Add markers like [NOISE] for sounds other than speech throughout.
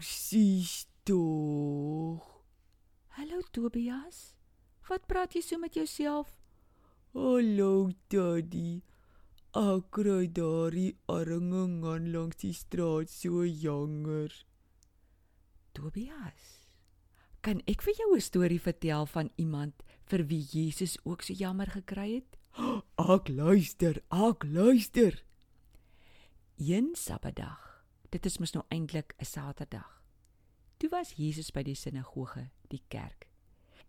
Sis tog. Hallo Tobias. Wat praat jy so met jouself? Hallo Daddy. Ek kry daardie arme man langs die straat so jonger. Tobias. Kan ek vir jou 'n storie vertel van iemand vir wie Jesus ook so jammer gekry het? [GASPS] Ek luister, ek luister. Een Sabbatdag. Dit is mos nou eintlik 'n Saterdag. Toe was Jesus by die sinagoge, die kerk.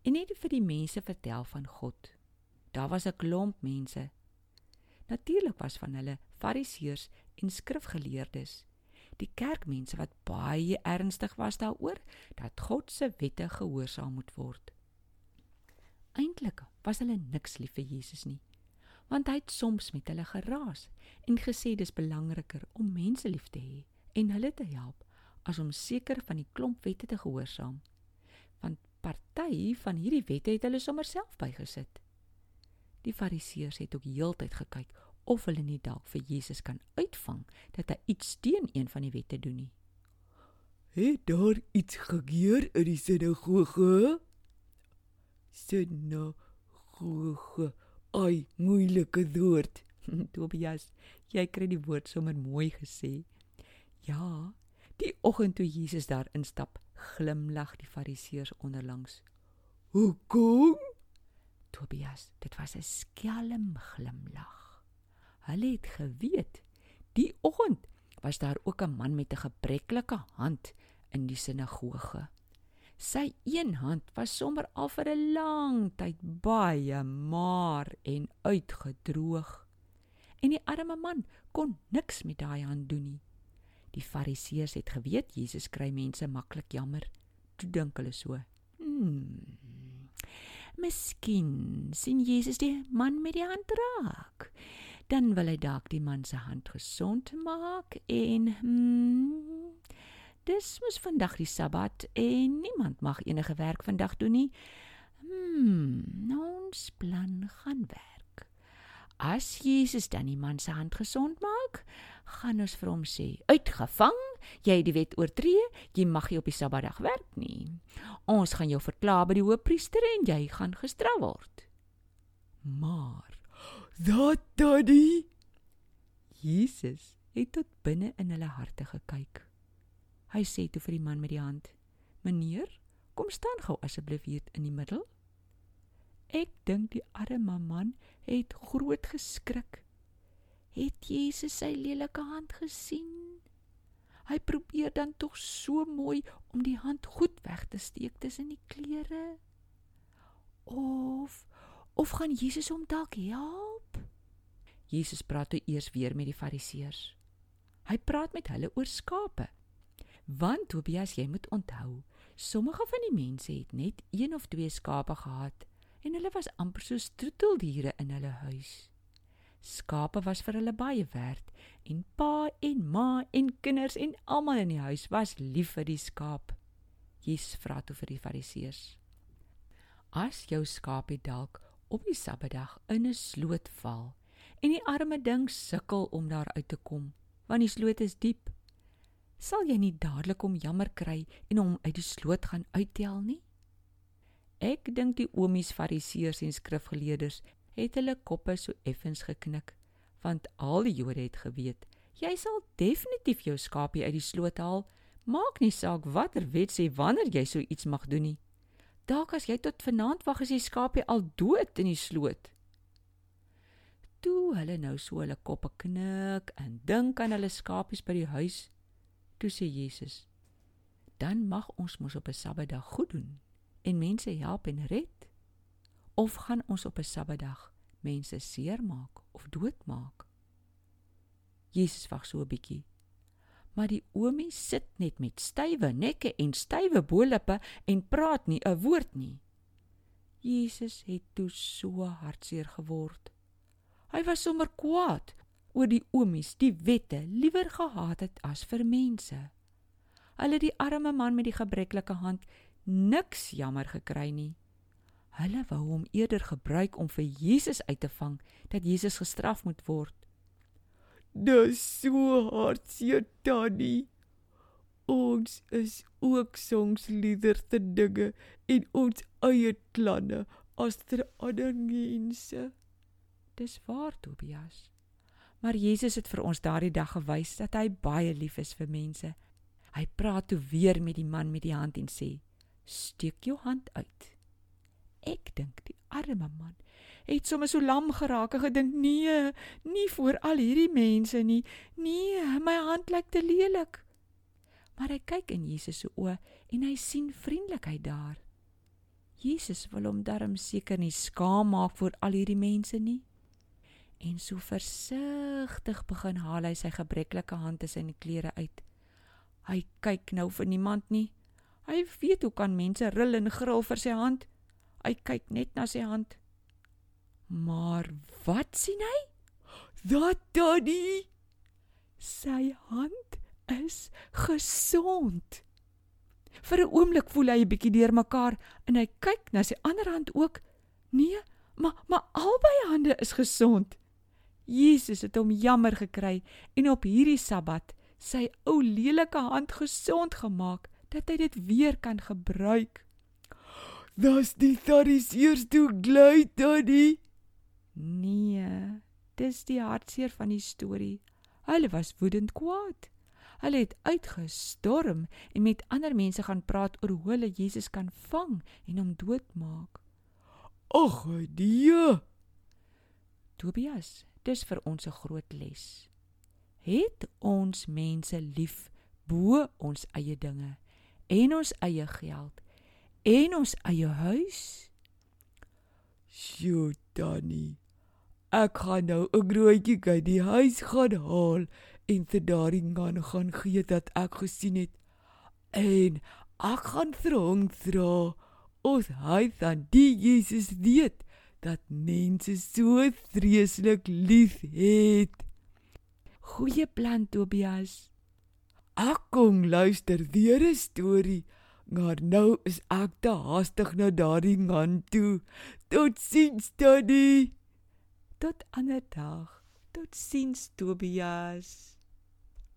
En het vir die mense vertel van God. Daar was 'n klomp mense. Natuurlik was van hulle Fariseërs en skrifgeleerdes. Die kerkmense wat baie ernstig was daaroor dat God se wette gehoorsaam moet word. Eintlik was hulle niks lief vir Jesus nie want hy het soms met hulle geraas en gesê dis belangriker om mense lief te hê en hulle te help as om seker van die klomp wette te gehoorsaam. Want party van hierdie wette het hulle sommer self bygesit. Die Fariseërs het ook heeltyd gekyk of hulle nie dalk vir Jesus kan uitvang dat hy iets teen een van die wette doen nie. Het daar iets gebeur in die sinagoge? Sinagoge. Ai, moeilike woord. [LAUGHS] Tobias, jy kry die woord sommer mooi gesê. Ja, die oggend toe Jesus daar instap, glimlag die Fariseërs onderlangs. Hoekom? Tobias, dit was 'n skelm glimlag. Hulle het geweet die oggend was daar ook 'n man met 'n gebreklike hand in die sinagoge. Sy een hand was sommer al vir 'n lang tyd baie maar en uitgedroog. En die arme man kon niks met daai hand doen nie. Die Fariseërs het geweet Jesus kry mense maklik jammer. Toe dink hulle so: "Hmm. Miskien sien Jesus die man met die hand raak. Dan wil hy dalk die man se hand gesond maak en hmm, dis mos vandag die Sabbat en niemand mag enige werk vandag doen nie. Hmm, ons plan gaan werk. As Jesus dan die man se hand gesond maak, gaan ons vir hom sê: "Uitgevang, jy het die wet oortree, jy mag nie op die Sabbatdag werk nie. Ons gaan jou verklaar by die hoofpriester en jy gaan gestraf word." Maar dat daddy Jesus het tot binne in hulle harte gekyk. Hy sê toe vir die man met die hand: "Meneer, kom staan gou asseblief hier in die middel." Ek dink die arme man het groot geskrik het Jesus sy lelike hand gesien. Hy probeer dan tog so mooi om die hand goed weg te steek tussen die klere. Of of gaan Jesus hom dalk help? Jesus praat toe eers weer met die Fariseërs. Hy praat met hulle oor skape. Want Tobias, jy moet onthou, sommige van die mense het net een of twee skape gehad en hulle was amper soos troeteldiere in hulle huis. Skape was vir hulle baie werd en pa en ma en kinders en almal in die huis was lief vir die skaap. Jesus vra toe vir die Fariseërs: As jou skaap dalk op die Sabbatdag in 'n sloot val en die arme ding sukkel om daar uit te kom, want die sloot is diep, sal jy nie dadelik om jammer kry en hom uit die sloot gaan uittel nie? Ek dink die oomies Fariseërs en skrifgeleerders het hulle koppe so effens geknik, want al die Jode het geweet, jy sal definitief jou skapie uit die sloot haal, maak nie saak watter wet sê wanneer jy so iets mag doen nie. Dalk as jy tot vanaand wag as die skapie al dood in die sloot. Toe hulle nou so hulle koppe knik en dink aan hulle skapies by die huis, toe sê Jesus: "Dan mag ons mos op 'n Sabbatdag goed doen en mense help en red." Of gaan ons op 'n Sabbatdag mense seermaak of doodmaak? Jesus wag so 'n bietjie. Maar die oomie sit net met stywe nekke en stywe bolippe en praat nie 'n woord nie. Jesus het toe so hartseer geword. Hy was sommer kwaad oor die oomies die wette liewer gehaat het as vir mense. Hulle die arme man met die gebreklike hand niks jammer gekry nie. Hulle wou hom eerder gebruik om vir Jesus uit te vang dat Jesus gestraf moet word. Dis so hartseer, Tannie. ons is ook soms liewer te dinge en ons eie planne as ter ander mense. Dis waar, Tobias. Maar Jesus het vir ons daardie dag gewys dat hy baie lief is vir mense. Hy praat toe weer met die man met die hand en sê: "Steek jou hand uit." Ek dink die arme man het sommer so lam geraak en gedink: "Nee, nie voor al hierdie mense nie. Nee, my hand lyk te lelik." Maar hy kyk in Jesus se oë en hy sien vriendelikheid daar. Jesus wil hom darm seker nie skaam maak voor al hierdie mense nie. En so versigtig begin haal hy sy gebreklike hand tussen die klere uit. Hy kyk nou vir niemand nie. Hy weet hoe kan mense ril en gril vir sy hand. Hy kyk net na sy hand. Maar wat sien hy? Dat daddy sy hand is gesond. Vir 'n oomblik voel hy 'n bietjie deurmekaar en hy kyk na sy ander hand ook. Nee, maar maar albei hande is gesond. Jesus het hom jammer gekry en op hierdie Sabbat sy ou lelike hand gesond gemaak dat hy dit weer kan gebruik. Das die Fariseërs toe gly, Daddy. Nee, dis die hartseer van die storie. Hulle was woedend kwaad. Hulle het uitgestorm en met ander mense gaan praat oor hoe hulle Jesus kan vang en hom doodmaak. Ag, die. Tobias, dis vir ons 'n groot les. Het ons mense lief bo ons eie dinge en ons eie geld en ons eie huis? Sjoe, Danny. Ek gaan nou 'n broodjie by die huis gaan haal en vir daardie man gaan gee dat ek gesien het. En ek gaan vir hom dra ons hy dan die Jesus weet dat mense so vreeslik lief het. Goeie plan Tobias. Ek kom luister weer 'n storie. Maar nou is ek te haastig na daardie man toe. Totsiens, Daddy. Tot ander dag. Totsiens, Tobias.